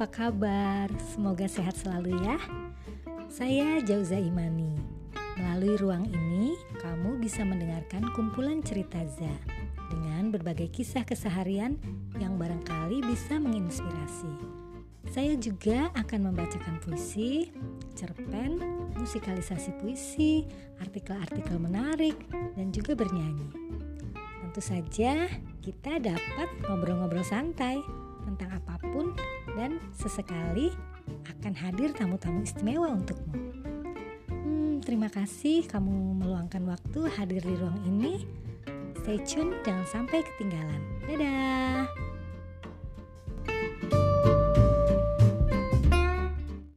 apa kabar? Semoga sehat selalu ya. Saya Jauza Imani. Melalui ruang ini, kamu bisa mendengarkan kumpulan cerita Za dengan berbagai kisah keseharian yang barangkali bisa menginspirasi. Saya juga akan membacakan puisi, cerpen, musikalisasi puisi, artikel-artikel menarik, dan juga bernyanyi. Tentu saja kita dapat ngobrol-ngobrol santai tentang apa pun dan sesekali akan hadir tamu-tamu istimewa untukmu. Hmm, terima kasih kamu meluangkan waktu hadir di ruang ini. Stay tune, jangan sampai ketinggalan. Dadah.